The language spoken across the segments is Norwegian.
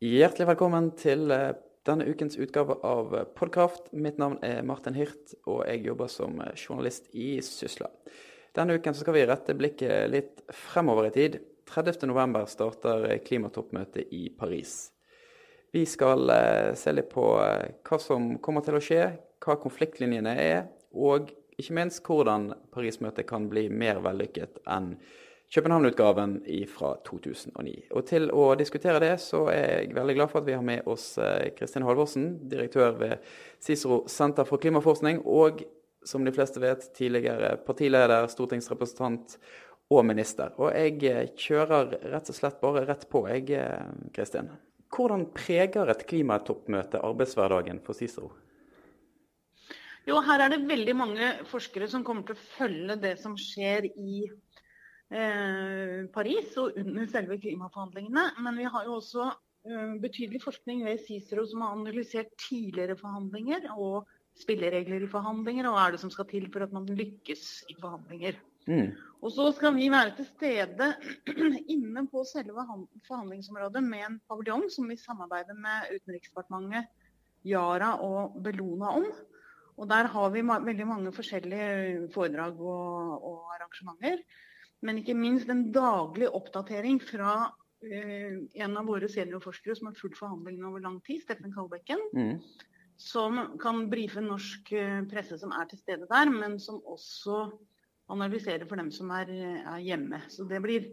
Hjertelig velkommen til eh, denne ukens utgave av Podkraft. Mitt navn er Martin Hirt, og jeg jobber som eh, journalist i Sysla. Denne uken skal vi rette blikket litt fremover i tid. 30.11 starter klimatoppmøtet i Paris. Vi skal eh, se litt på hva som kommer til å skje, hva konfliktlinjene er, og ikke minst hvordan Paris-møtet kan bli mer vellykket enn København-utgaven fra 2009. Og til å diskutere det, så er jeg veldig glad for at vi har med oss eh, Kristin Halvorsen, direktør ved Cicero senter for klimaforskning, og som de fleste vet, tidligere partileder, stortingsrepresentant og minister. Og jeg eh, kjører rett og slett bare rett på, jeg, eh, Kristin. Hvordan preger et klimatoppmøte arbeidshverdagen for Cicero? Jo, her er det veldig mange forskere som kommer til å følge det som skjer i Paris og under selve klimaforhandlingene. Men vi har jo også eh, betydelig forskning ved CICERO som har analysert tidligere forhandlinger og spilleregler i forhandlinger, og hva er det som skal til for at man lykkes i forhandlinger. Mm. Og så skal vi være til stede inne på selve forhandlingsområdet med en paviljong som vi samarbeider med Utenriksdepartementet, Yara og Bellona om. Og der har vi veldig mange forskjellige foredrag og, og arrangementer. Men ikke minst en daglig oppdatering fra eh, en av våre seniorforskere som har fulgt forhandlingene over lang tid, Steffen Kalbekken. Mm. Som kan brife norsk eh, presse som er til stede der, men som også analyserer for dem som er, er hjemme. Så det blir,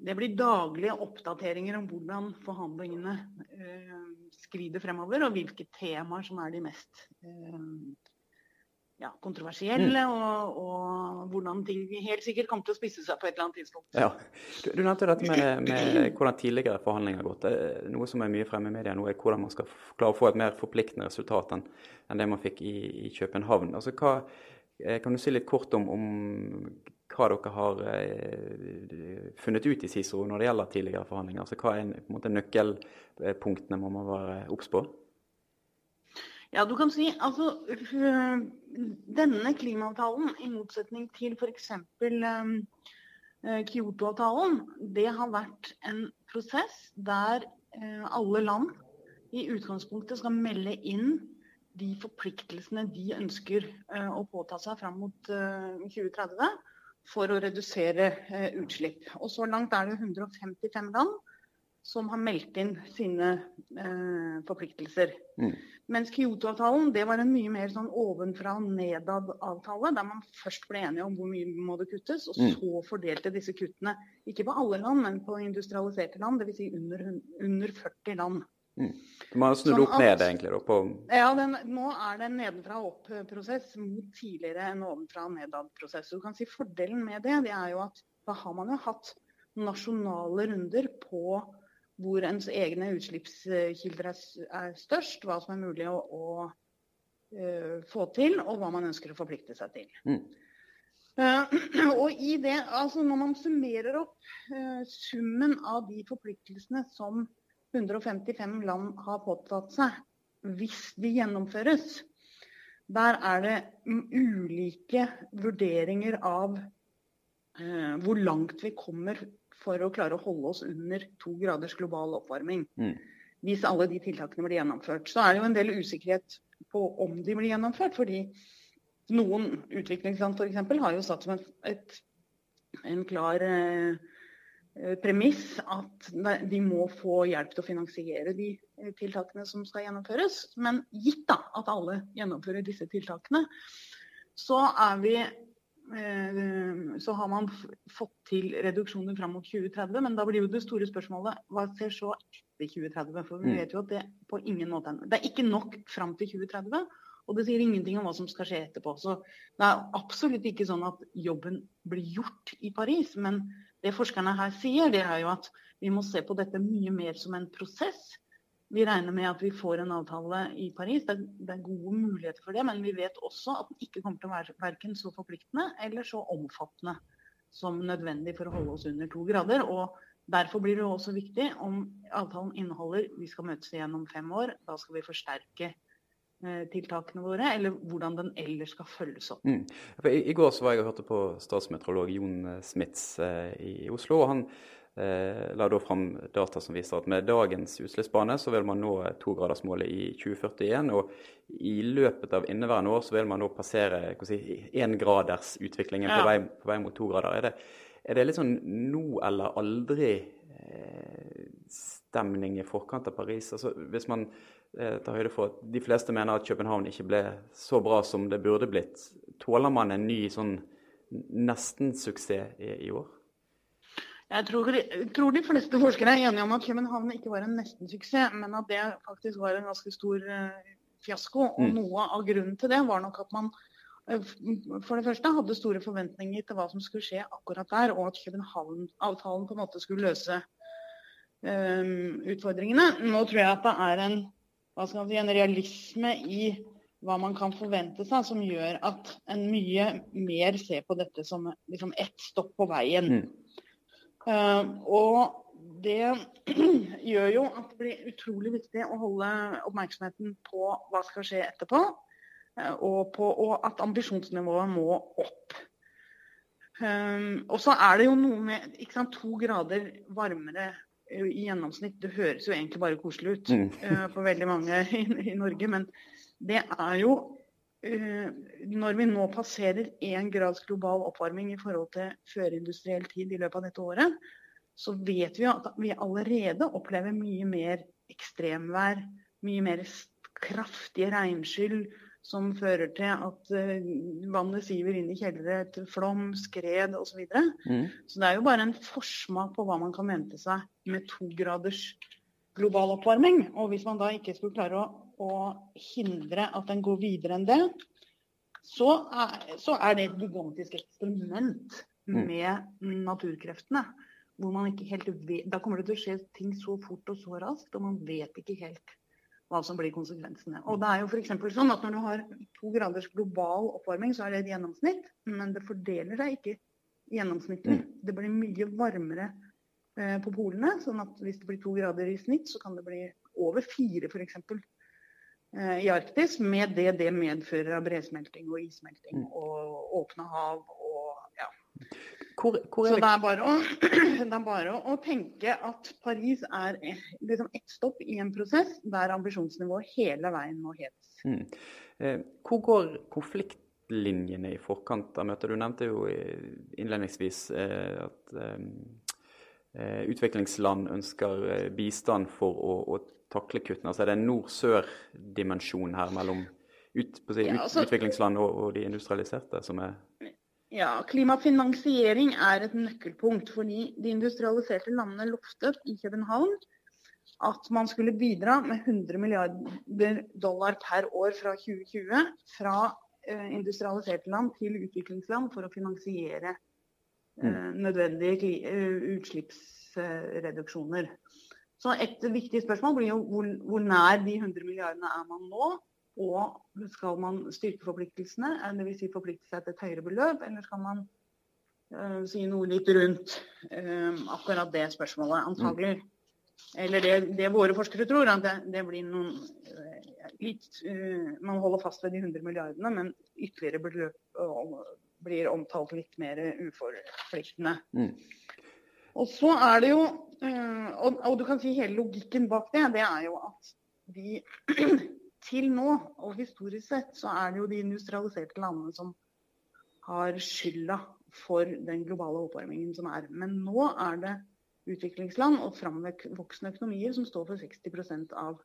det blir, daglige oppdateringer om hvordan forhandlingene eh, skrider fremover, og hvilke temaer som er de mest eh, ja, kontroversielle, mm. og, og, hvordan ting helt sikkert kommer til å spisse seg på et eller annet tidspunkt. Ja. Du, du nevnte dette med, med, hvordan tidligere forhandlinger har gått. Noe som er mye fremme i media nå, er hvordan man skal klare å få et mer forpliktende resultat enn, det man fikk i, i København. Altså, hva, eh, kan du si litt kort om, om hva dere har eh, funnet ut i CISO når det gjelder tidligere forhandlinger? Altså, hva er en, på en måte, nøkkelpunktene må man være obs på? Ja, du kan si altså øh, Denne klimaavtalen, i motsetning til f.eks. Um, øh, Kyoto-avtalen, det har vært en prosess der alle land i utgangspunktet skal melde inn de forpliktelsene de ønsker å påta seg fram mot uh, 2030 for å redusere utslipp. Og Så langt er det 155 land som har meldt inn sine eh, forpliktelser. Mm. Mens Kyoto-avtalen det var en mye mer sånn ovenfra og nedad-avtale, der man først ble enige om hvor mye må det kuttes, og mm. så fordelte disse kuttene ikke på alle land, men på industrialiserte land, dvs. Si under, under 40 land. Mm. Man har snudd sånn opp ned, egentlig? Da, på... Ja, den, nå er det en nedenfra og opp-prosess mot tidligere en ovenfra og nedad-prosess. Du kan si Fordelen med det, det er jo at da har man jo hatt nasjonale runder på hvor ens egne utslippskilder er, størst, hva som er mulig å, å uh, få til, og hva man ønsker å forplikte seg til. Mm. Uh, og i det, altså Når man summerer opp uh, summen av de forpliktelsene som 155 land har påtatt seg, hvis de gjennomføres, der er det ulike vurderinger av hvor langt vi kommer for å klare å holde oss under to graders global oppvarming. Mm. Hvis alle de tiltakene blir gjennomført. Så er det jo en del usikkerhet på om de blir gjennomført. fordi noen utviklingsland f.eks. har jo satt som et, et, en klar eh, premiss at de må få hjelp til å finansiere de eh, tiltakene som skal gjennomføres. Men gitt da at alle gjennomfører disse tiltakene, så er vi så har man fått til reduksjoner fram mot 2030. Men da blir jo det store spørsmålet hva skjer så etter 2030? For vi mm. vet jo at det på ingen måte Det er ikke nok fram til 2030. Og det sier ingenting om hva som skal skje etterpå. Så det er absolutt ikke sånn at jobben blir gjort i Paris. Men det forskerne her sier, det er jo at vi må se på dette mye mer som en prosess vi regner med at vi får en avtale i Paris. Det er, det er, gode muligheter for det, men vi vet også at den ikke kommer til å være verken så forpliktende eller så omfattende som nødvendig for å holde oss under to grader. og Derfor blir det også viktig om avtalen inneholder vi skal møtes igjen om fem år. Da skal vi forsterke eh, tiltakene våre, eller hvordan den ellers skal følges opp. Mm. I, I, går så var jeg og hørte på statsmeteorolog Jon Smits eh, i Oslo. og han la da fram data som viser at med dagens utslippsbane så vil man nå togradersmålet i 2041. Og i løpet av inneværende år så vil man nå passere éngradersutviklingen si, ja. på, vei, på vei mot to grader. Er det, er det litt sånn nå eller aldri-stemning eh, i forkant av Paris? Altså, hvis man eh, tar høyde for at de fleste mener at København ikke ble så bra som det burde blitt, tåler man en ny sånn nesten-suksess i, i, år? Jeg tror, tror, de fleste forskere er enige om at København ikke var en nesten-suksess, men at det faktisk var en ganske stor uh, fiasko. Og mm. noe av grunnen til det var nok at man uh, for det første hadde store forventninger til hva som skulle skje akkurat der, og at København-avtalen på en måte skulle løse um, utfordringene. Nå tror jeg at det er en, si, en realisme i hva man kan forvente seg, som gjør at en mye mer ser på dette som liksom ett stopp på veien. Mm. Uh, og det gjør jo at det blir utrolig viktig å holde oppmerksomheten på hva skal skje etterpå, uh, og, på, og at ambisjonsnivået må opp. Um, og så er det jo noe med sant, to grader varmere i gjennomsnitt. Det høres jo egentlig bare koselig ut mm. uh, for veldig mange i, i Norge, men det er jo Når vi nå passerer én grads global oppvarming i forhold til førindustriell tid i løpet av dette året, så vet vi at vi allerede opplever mye mer ekstremvær, mye mer kraftige regnskyll som fører til at uh, vannet siver inn i kjellere til flom, skred osv. Så, mm. så det er jo bare en forsmak på hva man kan vente seg med to graders global oppvarming. Og hvis man da ikke skulle klare å å hindre at den går videre enn det, så er, så er det et gigantisk eksperiment mm. med naturkreftene. Hvor man ikke helt vet, da kommer det til å skje ting så fort og så raskt, og man vet ikke helt hva som blir konsekvensene. Og det er jo for sånn at Når du har to graders global oppvarming, så er det et gjennomsnitt, men det fordeler seg ikke gjennomsnittlig. Mm. Det blir mye varmere eh, på polene. sånn at hvis det blir to grader i snitt, så kan det bli over fire f.eks. Eh, i Arktis, med det det medfører av bresmelting og issmelting mm. og åpne hav og ja. Hvor, hvor er Så det er bare, å, det er bare å, tenke at Paris er liksom ett stopp i en prosess der ambisjonsnivået hele veien må heves. Mm. Eh, hvor går konfliktlinjene i forkant av møtet? Du nevnte jo innledningsvis eh, at eh, utviklingsland ønsker bistand for å, å takle kuttene? Altså er det en nord-sør-dimensjon her mellom ut, si, ja, altså, utviklingsland og, og, de industrialiserte som er Ja, klimafinansiering er et nøkkelpunkt. Fordi de industrialiserte landene loftet i København at man skulle bidra med 100 milliarder dollar per år fra 2020 fra eh, industrialiserte land til utviklingsland for å finansiere eh, nødvendige uh, utslippsreduksjoner. Så et viktig spørsmål blir jo hvor, hvor, nær de 100 milliardene er man nå? Og skal man styrke forpliktelsene, dvs. Si forplikte seg til et høyere beløp, eller skal man uh, si noe litt rundt uh, akkurat det spørsmålet, antagelig. Eller det, det, våre forskere tror, at det, det blir noen uh, litt Man holder fast ved de 100 milliardene, men ytterligere beløp blir omtalt litt mer uforpliktende. Mm. Og så er det jo Eh, og, og, du kan si hele logikken bak det, det er jo at de til nå, og historisk sett, så er det jo de industrialiserte landene som har skylda for den globale oppvarmingen som er. Men nå er det utviklingsland og framvoksende økonomier som står for 60% av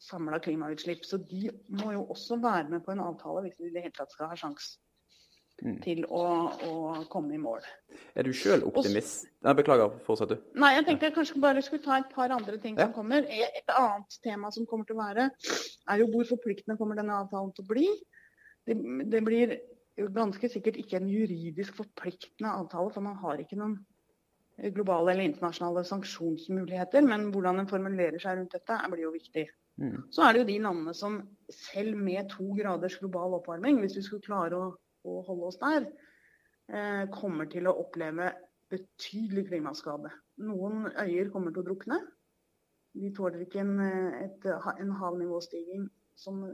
samla klimautslipp. Så de må jo også være med på en avtale hvis de i det hele tatt skal ha sjanse mm. til å, å, komme i mål. Er du sjøl optimist? Nei, beklager, fortsett du. Nei, jeg tenkte jeg kanskje bare skulle ta et par andre ting ja. som kommer. Et annet tema som kommer til å være, er jo hvor forpliktende kommer denne avtalen til å bli. Det, det blir ganske sikkert ikke en juridisk forpliktende avtale, for man har ikke noen globale eller internasjonale sanksjonsmuligheter. Men hvordan en formulerer seg rundt dette, blir jo viktig. Mm. Så er det jo de landene som selv med to graders global oppvarming, hvis vi skulle klare å å holde oss der, eh, kommer til å oppleve betydelig klimaskade. Noen øyer kommer til å drukne. De tåler ikke en, eh, et, en havnivåstigning som,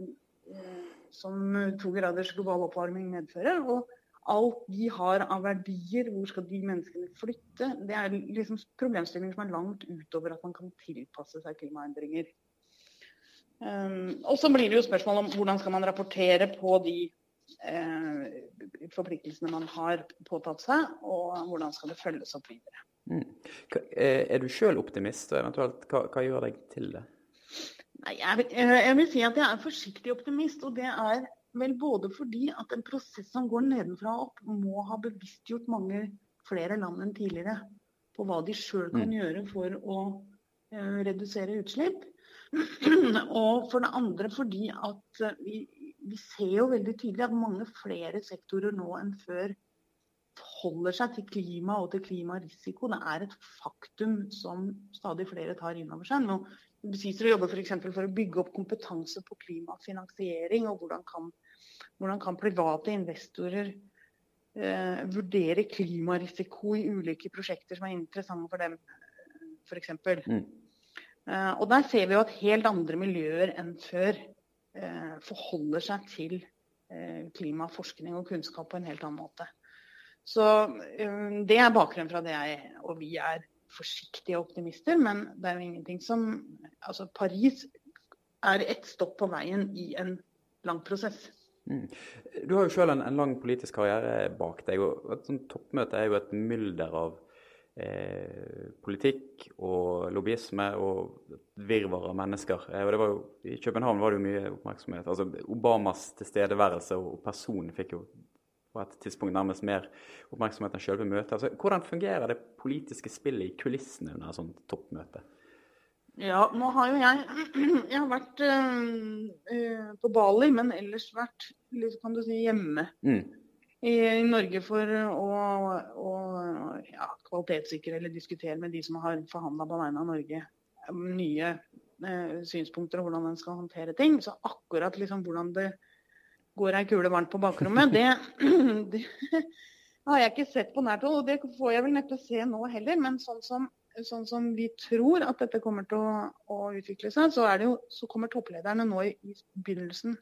eh, som, to graders global oppvarming medfører. Og alt de har av verdier, hvor skal de menneskene flytte? Det er liksom problemstillinger som er langt utover at man kan tilpasse seg klimaendringer. Um, og så blir det jo spørsmål om hvordan skal man rapportere på de forpliktelsene man har påtatt seg, og hvordan skal det følges opp videre. Mm. Er du sjøl optimist, og eventuelt hva, hva, gjør deg til det? Nei, jeg, vil, jeg vil si at jeg er forsiktig optimist, og det er Vel, både fordi at en prosess som går nedenfra og opp, må ha bevisstgjort mange flere land enn tidligere på hva de sjøl kan mm. gjøre for å uh, redusere utslipp. og for det andre fordi at uh, vi, vi, ser jo veldig tydelig at mange flere sektorer nå enn før holder seg til klima og til klimarisiko. Det er et faktum som stadig flere tar inn over seg. Nå Besiser jobber f.eks. For, for å bygge opp kompetanse på klimafinansiering. og hvordan kan hvordan kan private investorer eh, vurdere klimarisiko i ulike prosjekter som er interessante for dem, f.eks. Mm. Eh, og der ser vi jo at helt andre miljøer enn før forholder seg til eh, klimaforskning og kunnskap på en helt annen måte. Så eh, det er bakgrunnen fra det jeg og vi er forsiktige optimister, men det er jo ingenting som Altså Paris er ett stopp på veien i en lang prosess. Mm. Du har jo selv en, en, lang politisk karriere bak deg. og Et toppmøte er jo et mylder av eh, politikk og lobbyisme og virvar av mennesker. Eh, og det var jo, I København var det jo mye oppmerksomhet. altså Obamas tilstedeværelse og person fikk jo på et tidspunkt nærmest mer oppmerksomhet enn selve møtet. Altså, hvordan fungerer det politiske spillet i kulissene under et sånt toppmøte? Ja, nå har jo jeg Jeg har vært øh, på Bali, men ellers vært litt, kan du si, hjemme mm. I, Norge for å, å ja, kvalitetssikre eller diskutere med de som har forhandla på vegne av Norge nye eh, synspunkter og hvordan en skal håndtere ting. Så akkurat liksom hvordan det går ei kule varmt på bakrommet, det, det har jeg ikke sett på nært hold. Og det får jeg vel neppe se nå heller. Men sånn som sånn som vi tror at dette kommer til å, å utvikle seg, så, jo, så, kommer topplederne nå i, i begynnelsen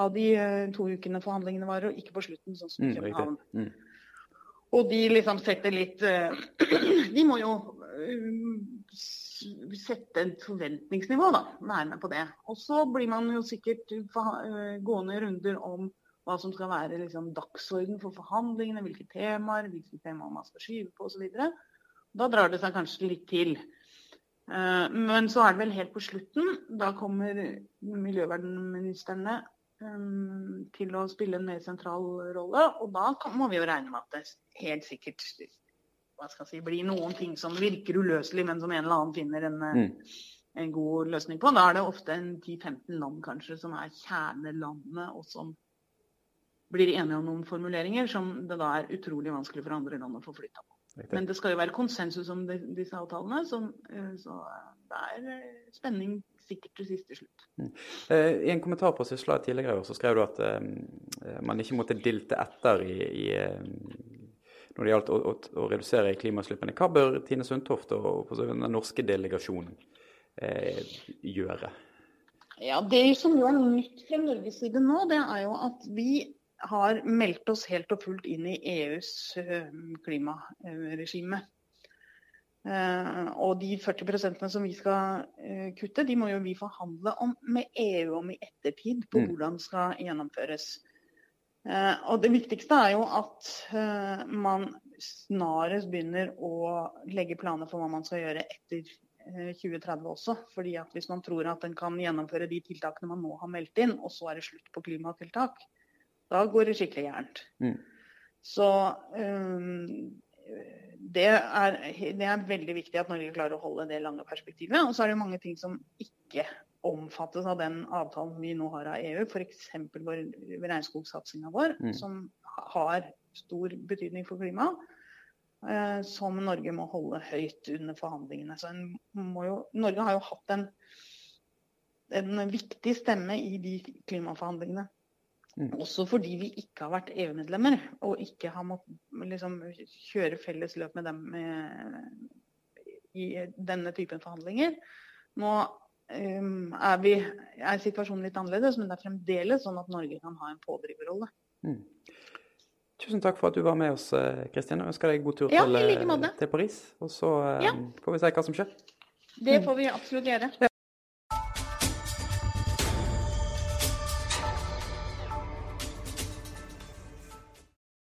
av de uh, to ukene forhandlingene varer, og ikke på slutten, sånn som i mm, København. Mm, Og de liksom setter litt uh, De må jo uh, sette et forventningsnivå, da. Være med på det. Og så blir man jo sikkert gående runder om hva som skal være liksom, dagsorden for forhandlingene, hvilke temaer, hvilke temaer man skal skyve på osv. Da drar det seg kanskje litt til. Eh, men så er det vel helt på slutten. Da kommer miljøvernministrene eh, til å spille en mer sentral rolle. Og da må vi jo regne med at det helt sikkert hva skal jeg si, blir noen ting som virker uløselig, men som en eller annen finner en, eh, mm. en god løsning på. Da er det ofte en 10-15 land kanskje som er kjernelandene, og som blir enige om noen formuleringer som det da er utrolig vanskelig for andre land å få flytta på. Men det skal jo være konsensus om de, disse avtalene, så, eh, så, det er eh, spenning sikkert til siste slutt. Mm. Eh, I en kommentar på Sysla tidligere så skrev du at eh, man ikke måtte dilte etter i, i når det gjaldt å, å, å, redusere klimautslippene. Hva bør Tine Sundtoft og, og den norske delegasjonen eh, gjøre? Ja, Det som jo er nytt fra Norges side nå, det er jo at vi har meldt oss helt og fullt inn i EUs eh, klimaregime. Eh, og de 40% som vi skal eh, kutte, de må jo vi forhandle om med EU om i ettertid på mm. hvordan det skal gjennomføres. Og det viktigste er jo at man snarest begynner å legge planer for hva man skal gjøre etter 2030 også. fordi at Hvis man tror at en kan gjennomføre de tiltakene man nå har meldt inn, og så er det slutt på klimatiltak, da går det skikkelig gærent. Mm. Så um, det, er, det, er, veldig viktig at Norge klarer å holde det lange perspektivet. Og så er det mange ting som ikke omfattes av den avtalen vi nå har av EU. F.eks. regnskogsatsinga vår, mm. som har stor betydning for klimaet. Eh, som Norge må holde høyt under forhandlingene. Så jo, Norge har jo hatt en, en viktig stemme i de klimaforhandlingene. Mm. Også fordi vi ikke har vært EU-medlemmer og ikke har måttet liksom, kjøre felles løp med dem eh, i denne typen forhandlinger. Nå um, er, vi, er, situasjonen litt annerledes, men det er fremdeles sånn at Norge kan ha en pådriverrolle. Mm. Tusen takk for at du var med oss, Kristin. Jeg ønsker deg god tur Ja, til, like til Paris. Og så eh, Ja. får vi se hva som skjer. Det får vi absolutt gjøre.